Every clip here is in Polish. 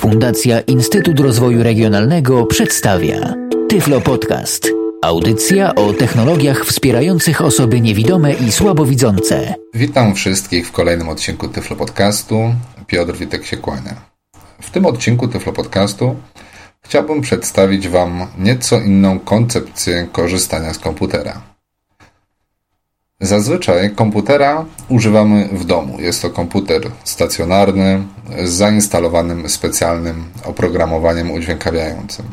Fundacja Instytut Rozwoju Regionalnego przedstawia Tyflo Podcast. Audycja o technologiach wspierających osoby niewidome i słabowidzące. Witam wszystkich w kolejnym odcinku Tyflo Podcastu. Piotr Witek się kłania. W tym odcinku Tyflo Podcastu chciałbym przedstawić Wam nieco inną koncepcję korzystania z komputera. Zazwyczaj komputera używamy w domu. Jest to komputer stacjonarny z zainstalowanym specjalnym oprogramowaniem udźwiękawiającym.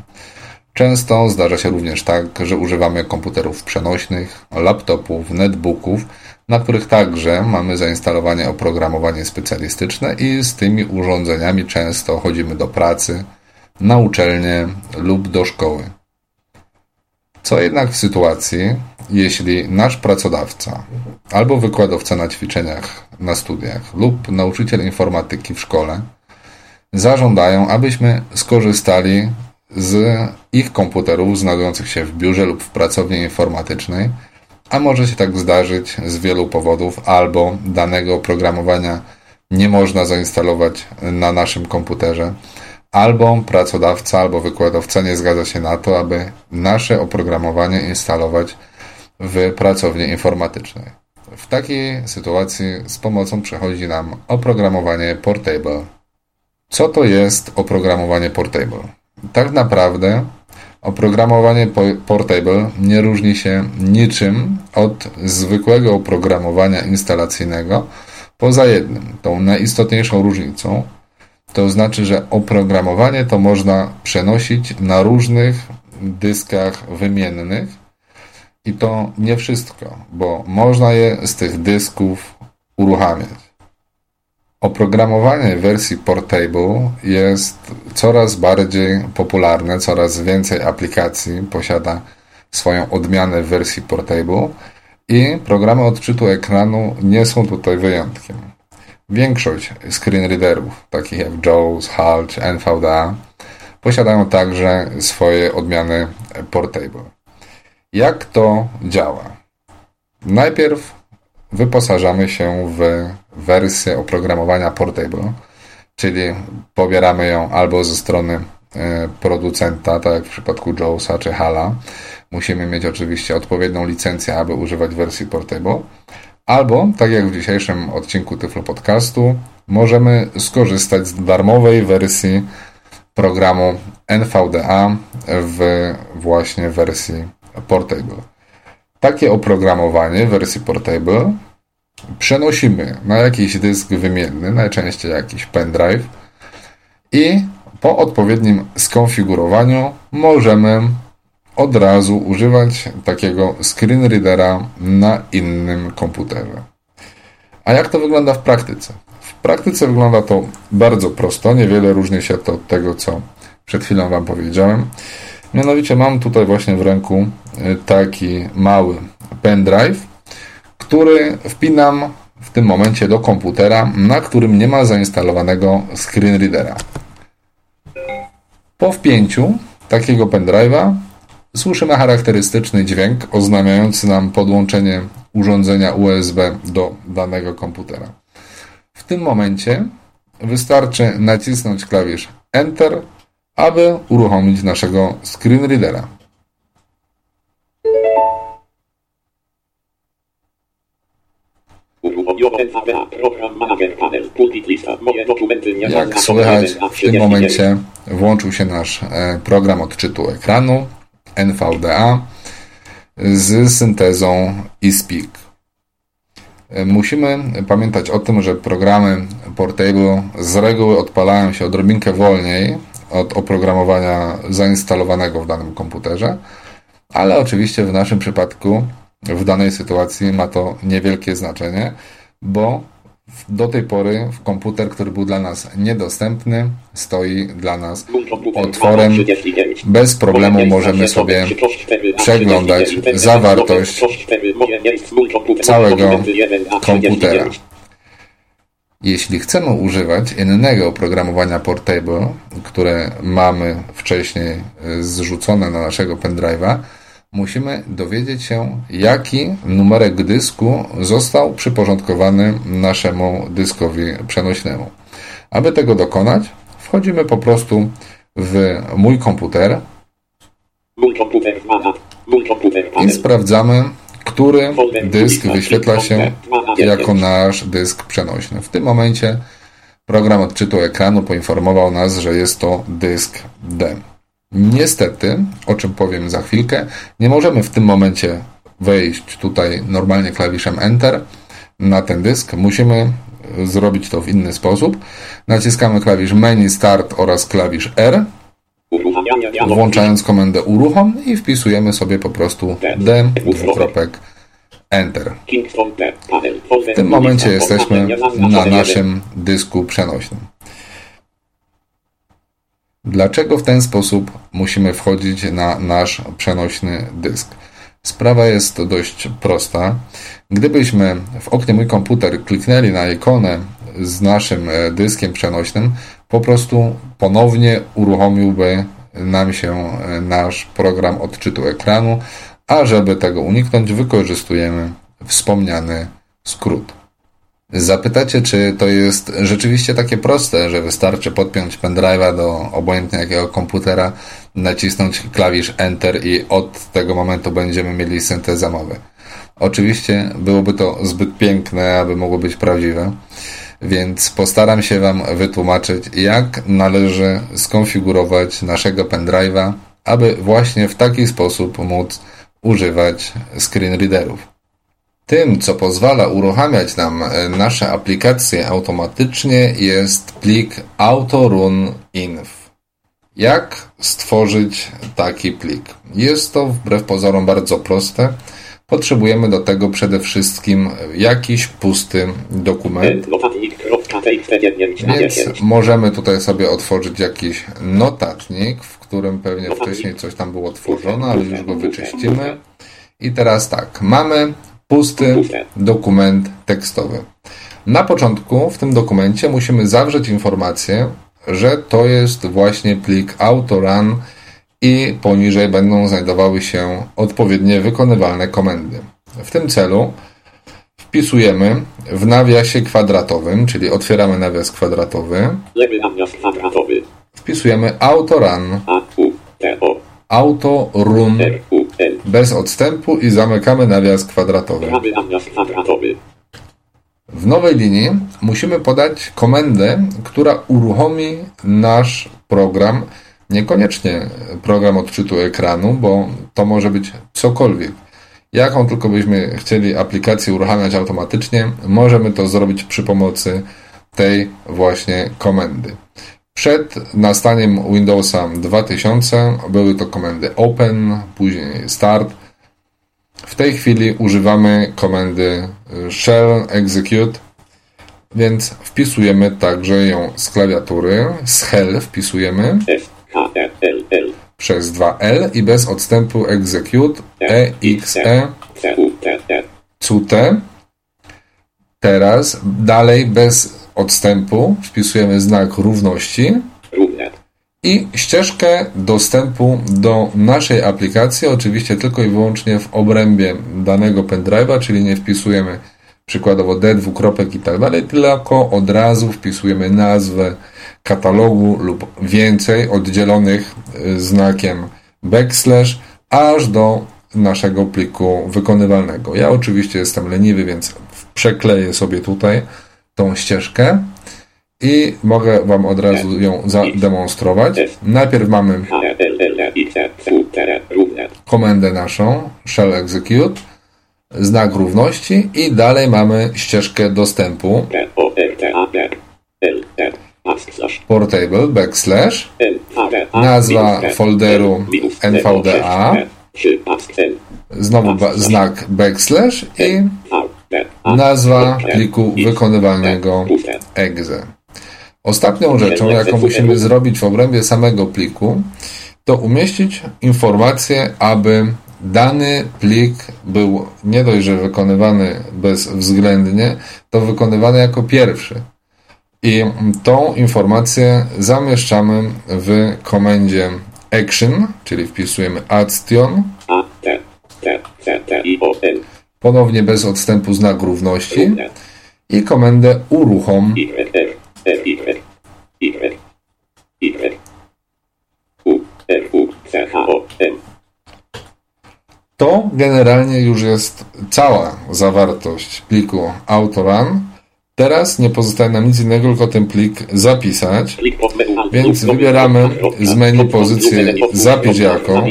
Często zdarza się również tak, że używamy komputerów przenośnych, laptopów, netbooków, na których także mamy zainstalowane oprogramowanie specjalistyczne i z tymi urządzeniami często chodzimy do pracy, na uczelnię lub do szkoły. Co jednak w sytuacji, jeśli nasz pracodawca albo wykładowca na ćwiczeniach na studiach lub nauczyciel informatyki w szkole zażądają, abyśmy skorzystali z ich komputerów znajdujących się w biurze lub w pracowni informatycznej, a może się tak zdarzyć z wielu powodów, albo danego oprogramowania nie można zainstalować na naszym komputerze, albo pracodawca, albo wykładowca nie zgadza się na to, aby nasze oprogramowanie instalować w pracowni informatycznej. W takiej sytuacji z pomocą przychodzi nam oprogramowanie Portable. Co to jest oprogramowanie Portable? Tak naprawdę oprogramowanie Portable nie różni się niczym od zwykłego oprogramowania instalacyjnego, poza jednym. Tą najistotniejszą różnicą to znaczy, że oprogramowanie to można przenosić na różnych dyskach wymiennych i to nie wszystko, bo można je z tych dysków uruchamiać. Oprogramowanie wersji Portable jest coraz bardziej popularne, coraz więcej aplikacji posiada swoją odmianę w wersji Portable i programy odczytu ekranu nie są tutaj wyjątkiem. Większość screenreaderów, takich jak JAWS, HAL NVDA, posiadają także swoje odmiany Portable. Jak to działa? Najpierw wyposażamy się w wersję oprogramowania Portable, czyli pobieramy ją albo ze strony e, producenta, tak jak w przypadku JAWSa czy HALA. Musimy mieć oczywiście odpowiednią licencję, aby używać wersji Portable. Albo, tak jak w dzisiejszym odcinku Tyflo Podcastu, możemy skorzystać z darmowej wersji programu NVDA w właśnie wersji Portable. Takie oprogramowanie w wersji Portable przenosimy na jakiś dysk wymienny, najczęściej jakiś pendrive i po odpowiednim skonfigurowaniu możemy od razu używać takiego screen readera na innym komputerze. A jak to wygląda w praktyce? W praktyce wygląda to bardzo prosto, niewiele różni się to od tego, co przed chwilą Wam powiedziałem. Mianowicie mam tutaj właśnie w ręku taki mały pendrive, który wpinam w tym momencie do komputera, na którym nie ma zainstalowanego screen readera. Po wpięciu takiego pendrive'a słyszymy charakterystyczny dźwięk oznajmiający nam podłączenie urządzenia USB do danego komputera. W tym momencie wystarczy nacisnąć klawisz Enter, aby uruchomić naszego screen Jak słychać, w tym momencie włączył się nasz e, program odczytu ekranu. NVDA z syntezą eSpeak. Musimy pamiętać o tym, że programy Portable z reguły odpalają się odrobinkę wolniej od oprogramowania zainstalowanego w danym komputerze, ale oczywiście w naszym przypadku, w danej sytuacji ma to niewielkie znaczenie, bo do tej pory komputer, który był dla nas niedostępny, stoi dla nas otworem. Bez problemu możemy sobie przeglądać zawartość całego komputera. Jeśli chcemy używać innego oprogramowania Portable, które mamy wcześniej zrzucone na naszego pendrive'a, musimy dowiedzieć się, jaki numerek dysku został przyporządkowany naszemu dyskowi przenośnemu. Aby tego dokonać, Wchodzimy po prostu w mój komputer Mój komputer mama. Mój komputer i sprawdzamy, który dysk wyświetla się jako nasz dysk przenośny. W tym momencie program odczytu ekranu poinformował nas, że jest to dysk D. Niestety, o czym powiem za chwilkę, nie możemy w tym momencie wejść tutaj normalnie klawiszem Enter na ten dysk. Musimy zrobić to w inny sposób. Naciskamy klawisz Menu Start oraz klawisz R, włączając komendę uruchom i wpisujemy sobie po prostu D dwukropek Enter. W tym momencie jesteśmy na naszym dysku przenośnym. Dlaczego w ten sposób musimy wchodzić na nasz przenośny dysk? Sprawa jest dość prosta. Gdybyśmy w oknie Mój komputer kliknęli na ikonę z naszym e, dyskiem przenośnym, po prostu ponownie uruchomiłby nam się e, nasz program odczytu ekranu, a żeby tego uniknąć, wykorzystujemy wspomniany skrót. Zapytacie, czy to jest rzeczywiście takie proste, że wystarczy podpiąć pendrive'a do obojętnie jakiego komputera, nacisnąć klawisz Enter i od tego momentu będziemy mieli syntezę mowy. Oczywiście byłoby to zbyt piękne, aby mogło być prawdziwe, więc postaram się Wam wytłumaczyć, jak należy skonfigurować naszego pendrive'a, aby właśnie w taki sposób móc używać screen readerów. Tym, co pozwala uruchamiać nam e, nasze aplikacje automatycznie jest plik autorun.inf. Jak stworzyć taki plik? Jest to wbrew pozorom bardzo proste. Potrzebujemy do tego przede wszystkim jakiś pusty dokument, Notatnik.txt 9 na więc 10. możemy tutaj sobie otworzyć jakiś notatnik, w którym pewnie wcześniej coś tam było tworzone, ale już go wyczyścimy. I teraz tak, mamy pusty dokument tekstowy. Na początku w tym dokumencie musimy zawrzeć informację, że to jest właśnie plik autorun i poniżej będą znajdowały się odpowiednie wykonywalne komendy. W tym celu wpisujemy w nawiasie kwadratowym, czyli otwieramy nawias kwadratowy, Lewy nawias kwadratowy. wpisujemy autorun, A, U, T, O, autorun R, U, L. bez odstępu i zamykamy nawias kwadratowy. Prawy nawias kwadratowy. W nowej linii musimy podać komendę, która uruchomi nasz program, niekoniecznie program odczytu ekranu, bo to może być cokolwiek. Jaką tylko byśmy chcieli aplikację uruchamiać automatycznie, możemy to zrobić przy pomocy tej właśnie komendy. Przed nastaniem Windowsa 2000 były to komendy open, później start, w tej chwili używamy komendy y, shell execute, więc wpisujemy także ją z klawiatury. Z hell wpisujemy E, przez 2L i bez odstępu execute E, exe C, U, T, T. cut. Teraz dalej bez odstępu wpisujemy znak równości Równe. i ścieżkę dostępu do naszej aplikacji, oczywiście tylko i wyłącznie w obrębie danego pendrive'a, czyli nie wpisujemy przykładowo D, dwukropek i tak dalej, tylko od razu wpisujemy nazwę katalogu lub więcej oddzielonych y, znakiem backslash aż do naszego pliku wykonywalnego. Ja oczywiście jestem leniwy, więc przekleję sobie tutaj tą ścieżkę i mogę Wam od razu ją zademonstrować. Najpierw mamy komendę naszą shell execute, znak równości i dalej mamy ścieżkę dostępu portable backslash. Nazwa folderu NVDA. Znowu ba- znak backslash i. nazwa pliku wykonywalnego T, puste. exe. Ostatnią rzeczą, jaką musimy zrobić w obrębie samego pliku, to umieścić informację, aby dany plik był nie dość, że wykonywany bezwzględnie, to wykonywany jako pierwszy. I tą informację zamieszczamy w komendzie action, czyli wpisujemy action, A, T, T, T, I, O, N ponownie bez odstępu znak równości i komendę uruchom. To generalnie już jest cała zawartość pliku autoran. Teraz nie pozostaje nam nic innego, tylko ten plik zapisać. Więc wybieramy z menu pozycję zapisz jako.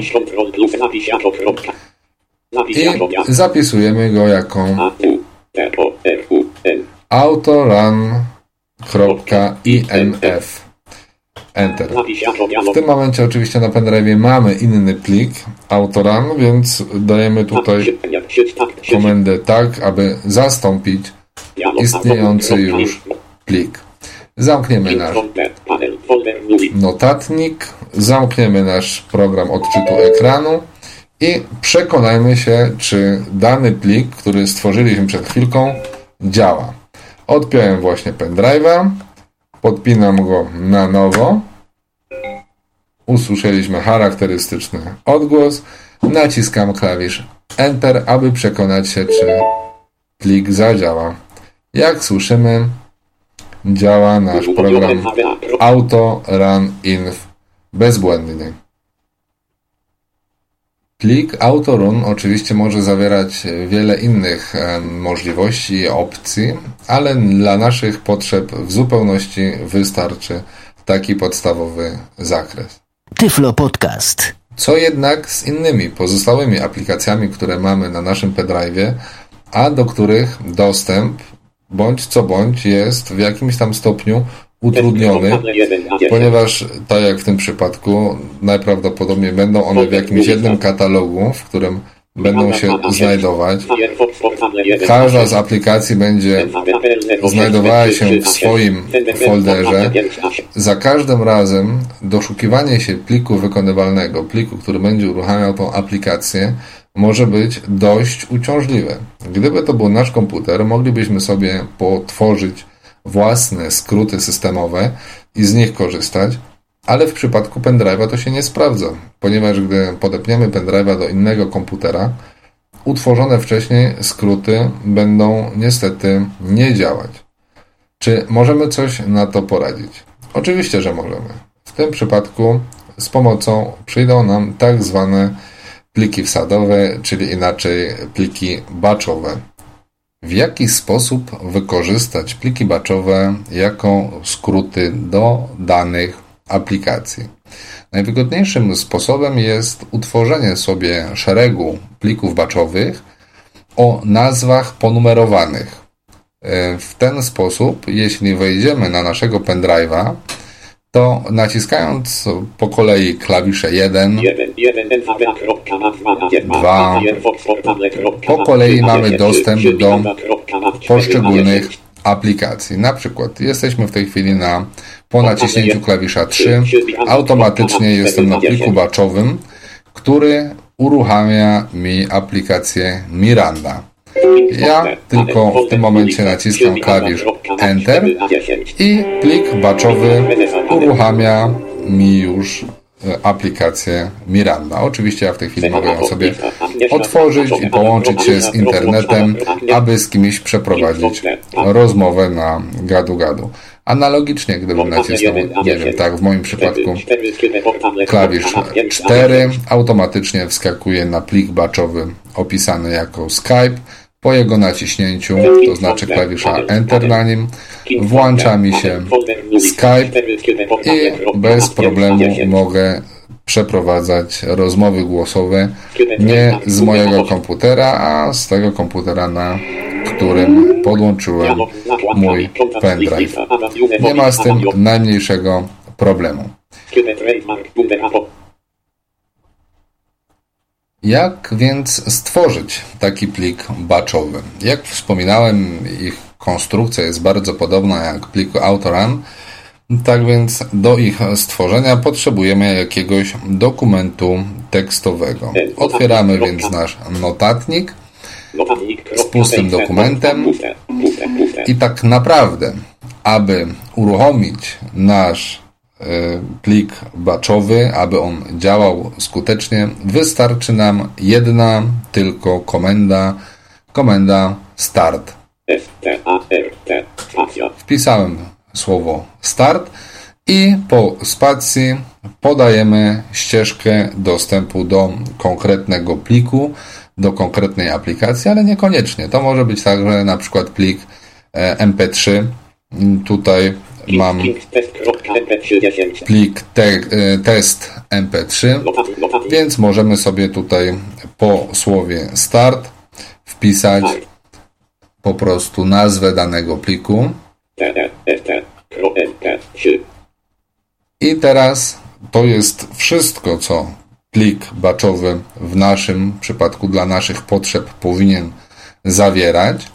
I jako ja. zapisujemy go jako A U T O R U N. autorun.inf. Enter. Jako W tym momencie oczywiście na pendrive mamy inny plik autorun, więc dajemy tutaj tak komendę tak, aby zastąpić istniejący już plik. Zamkniemy nasz notatnik, zamkniemy nasz program odczytu ekranu i przekonajmy się, czy dany plik, który stworzyliśmy przed chwilką, działa. Odpiąłem właśnie pendrive'a, podpinam go na nowo. Usłyszeliśmy charakterystyczny odgłos. Naciskam klawisz Enter, aby przekonać się, czy plik zadziała. Jak słyszymy, działa nasz program Auto Run Inf bezbłędnie. Plik AutoRun oczywiście może zawierać wiele innych em, możliwości i opcji, ale dla naszych potrzeb w zupełności wystarczy taki podstawowy zakres. Tyflo Podcast. Co jednak z innymi pozostałymi aplikacjami, które mamy na naszym pendrive'ie, a do których dostęp bądź co bądź jest w jakimś tam stopniu utrudniony, ponieważ tak jak w tym przypadku najprawdopodobniej będą one w jakimś jednym katalogu, w którym będą się znajdować. Każda z aplikacji będzie znajdowała się w swoim folderze. Za każdym razem doszukiwanie się pliku wykonywalnego, pliku, który będzie uruchamiał tą aplikację, może być dość uciążliwe. Gdyby to był nasz komputer, moglibyśmy sobie potworzyć własne skróty systemowe i z nich korzystać, ale w przypadku pendrive'a to się nie sprawdza, ponieważ gdy podepniemy pendrive'a do innego komputera, utworzone wcześniej skróty będą niestety nie działać. Czy możemy coś na to poradzić? Oczywiście, że możemy. W tym przypadku z pomocą przyjdą nam tak zwane pliki wsadowe, czyli inaczej pliki batchowe. W jaki sposób wykorzystać pliki batchowe jako skróty do danych aplikacji? Najwygodniejszym sposobem jest utworzenie sobie szeregu plików batchowych o nazwach ponumerowanych. E, W ten sposób, jeśli wejdziemy na naszego pendrive'a, to naciskając po kolei klawisze 1, Dwa. Po kolei mamy dostęp do poszczególnych aplikacji. Na przykład jesteśmy w tej chwili na po naciśnięciu klawisza 3 automatycznie jestem na pliku batchowym, który uruchamia mi aplikację Miranda. Ja tylko w tym momencie naciskam klawisz Enter i plik batchowy uruchamia mi już e, aplikację Miranda. Oczywiście ja w tej chwili mogę ją sobie otworzyć i połączyć się z internetem, aby z kimś przeprowadzić rozmowę na gadu-gadu. Analogicznie, gdybym nacisnął, nie wiem, tak w moim przypadku klawisz 4 automatycznie wskakuje na plik batchowy opisany jako Skype. Po jego naciśnięciu, to znaczy klawisza Enter na nim, włącza mi się Skype i bez problemu mogę przeprowadzać rozmowy głosowe nie z mojego komputera, a z tego komputera, na którym podłączyłem mój pendrive. Nie ma z tym najmniejszego problemu. Jak więc stworzyć taki plik batchowy? Jak wspominałem, ich konstrukcja jest bardzo podobna jak pliku AutoRun. Tak więc do ich stworzenia potrzebujemy jakiegoś dokumentu tekstowego. Otwieramy więc nasz notatnik z pustym dokumentem i tak naprawdę, aby uruchomić nasz plik batchowy, aby on działał skutecznie, wystarczy nam jedna tylko komenda, komenda start. Wpisałem słowo start i po spacji podajemy ścieżkę dostępu do konkretnego pliku, do konkretnej aplikacji, ale niekoniecznie. To może być także na przykład plik e, MP3. Tutaj mam plik te, e, test MP3, więc możemy sobie tutaj po słowie start wpisać po prostu nazwę danego pliku. I teraz to jest wszystko, co plik batchowy w naszym przypadku dla naszych potrzeb powinien zawierać.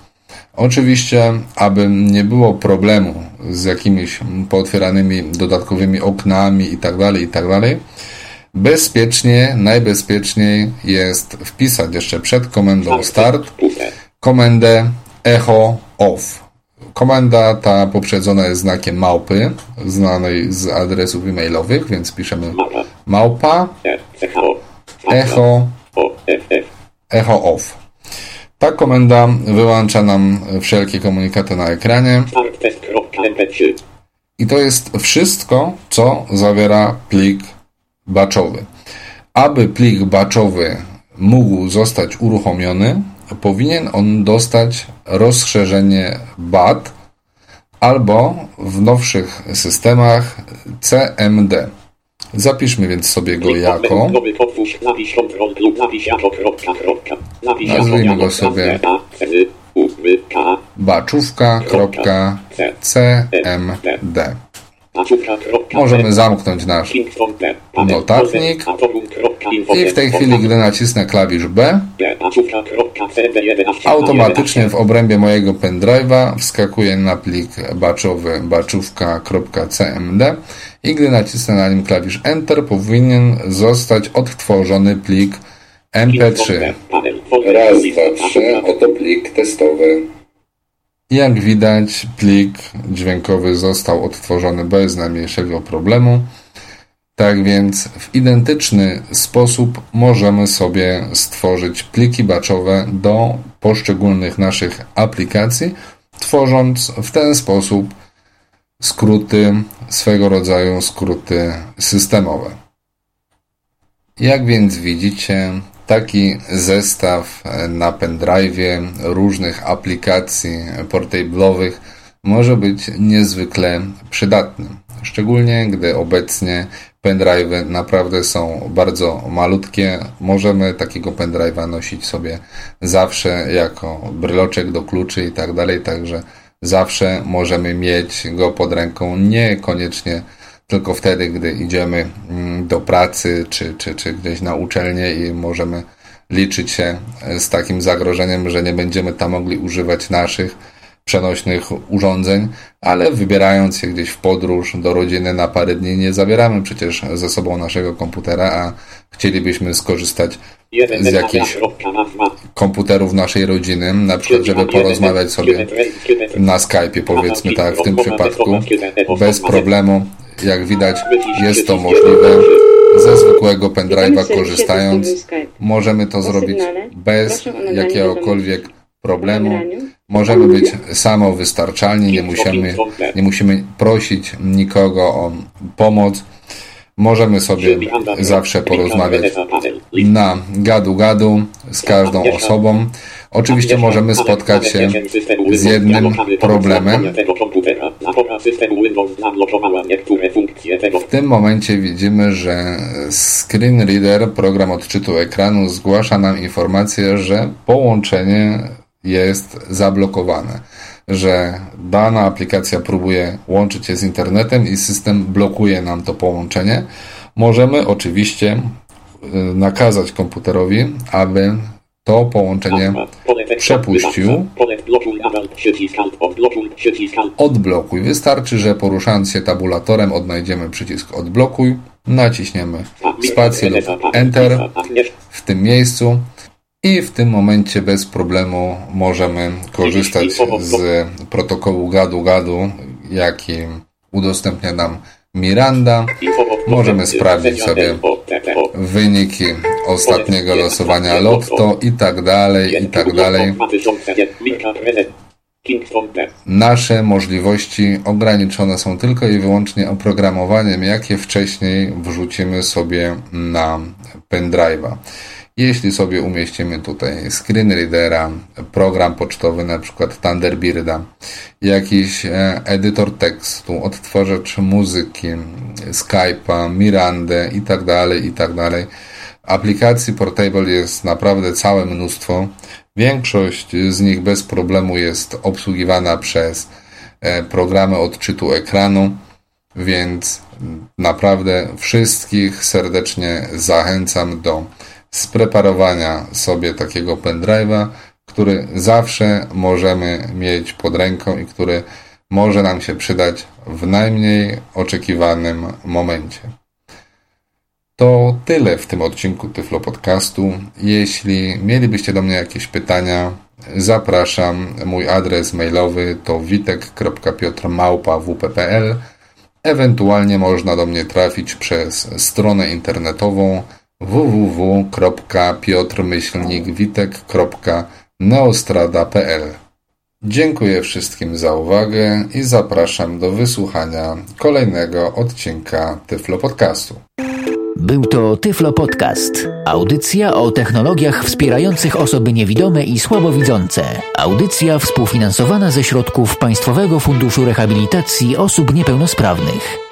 Oczywiście, aby nie było problemu z jakimiś pootwieranymi dodatkowymi oknami itd., tak itd., tak bezpiecznie, najbezpieczniej jest wpisać jeszcze przed komendą start komendę echo off. Komenda ta poprzedzona jest znakiem małpy, znanej z adresów e-mailowych, więc piszemy małpa echo echo off. Ta komenda wyłącza nam wszelkie komunikaty na ekranie. I to jest wszystko, co zawiera plik batchowy. Aby plik batchowy mógł zostać uruchomiony, powinien on dostać rozszerzenie BAT albo w nowszych systemach CMD. Zapiszmy więc sobie go jako. Nazwijmy go sobie baczówka.cmd. Możemy zamknąć nasz notatnik. i w tej chwili, gdy nacisnę klawisz B, automatycznie w obrębie mojego pendrive'a wskakuje na plik baczowy baczówka.cmd i gdy nacisnę na nim klawisz Enter, powinien zostać odtworzony plik MP3. Raz, dwa, trzy, oto plik testowy. Jak widać, plik dźwiękowy został odtworzony bez najmniejszego problemu. Tak więc w identyczny sposób możemy sobie stworzyć pliki batchowe do poszczególnych naszych aplikacji, tworząc w ten sposób skróty, swego rodzaju skróty systemowe. Jak więc widzicie, taki zestaw na pendrive różnych aplikacji portable'owych może być niezwykle przydatny. Szczególnie gdy obecnie pendrive'y naprawdę są bardzo malutkie. Możemy takiego pendrive'a nosić sobie zawsze jako bryloczek do kluczy i tak dalej, także zawsze możemy mieć go pod ręką, niekoniecznie tylko wtedy, gdy idziemy mm, do pracy czy, czy, czy gdzieś na uczelnię i możemy liczyć się z takim zagrożeniem, że nie będziemy tam mogli używać naszych przenośnych urządzeń, ale wybierając się gdzieś w podróż do rodziny na parę dni, nie zabieramy przecież ze sobą naszego komputera, a chcielibyśmy skorzystać z jakichś komputerów naszej rodziny, na przykład, żeby porozmawiać sobie na Skype'ie, powiedzmy tak, w tym przypadku, bez problemu. Jak widać, jest to możliwe. Ze zwykłego pendrive'a korzystając, możemy to zrobić bez jakiegokolwiek problemu. Możemy być samowystarczalni, nie musimy, nie musimy prosić nikogo o pomoc. Możemy sobie zawsze porozmawiać na gadu-gadu z każdą osobą. Oczywiście możemy spotkać się z jednym problemem. W tym momencie widzimy, że Screen Reader, program odczytu ekranu, zgłasza nam informację, że połączenie jest zablokowane, że dana aplikacja próbuje łączyć się z internetem i system blokuje nam to połączenie. Możemy oczywiście y, nakazać komputerowi, aby to połączenie przepuścił. Odblokuj. Wystarczy, że poruszając się tabulatorem odnajdziemy przycisk odblokuj, naciśniemy spację lub Enter w tym miejscu i w tym momencie bez problemu możemy korzystać z protokołu gadu-gadu, jaki udostępnia nam Miranda. Możemy sprawdzić sobie wyniki ostatniego losowania lotto i tak dalej, i tak dalej. Nasze możliwości ograniczone są tylko i wyłącznie oprogramowaniem, jakie wcześniej wrzucimy sobie na pendrive'a. Jeśli sobie umieścimy tutaj screen readera, program pocztowy, na przykład Thunderbirda, jakiś e, edytor tekstu, odtwarzacz muzyki, Skype'a, Mirandę itd., tak itd., tak aplikacji Portable jest naprawdę całe mnóstwo. Większość z nich bez problemu jest obsługiwana przez e, programy odczytu ekranu, więc naprawdę wszystkich serdecznie zachęcam do spreparowania sobie takiego pendrive'a, który zawsze możemy mieć pod ręką i który może nam się przydać w najmniej oczekiwanym momencie. To tyle w tym odcinku Tyflo Podcastu. Jeśli mielibyście do mnie jakieś pytania, zapraszam. Mój adres mailowy to witek.piotrmałpa.wp.pl Ewentualnie można do mnie trafić przez stronę internetową www.piotrmyślnikwitek.neostrada.pl Dziękuję wszystkim za uwagę i zapraszam do wysłuchania kolejnego odcinka Tyflo Podcastu. Był to Tyflo Podcast. Audycja o technologiach wspierających osoby niewidome i słabowidzące. Audycja współfinansowana ze środków Państwowego Funduszu Rehabilitacji Osób Niepełnosprawnych.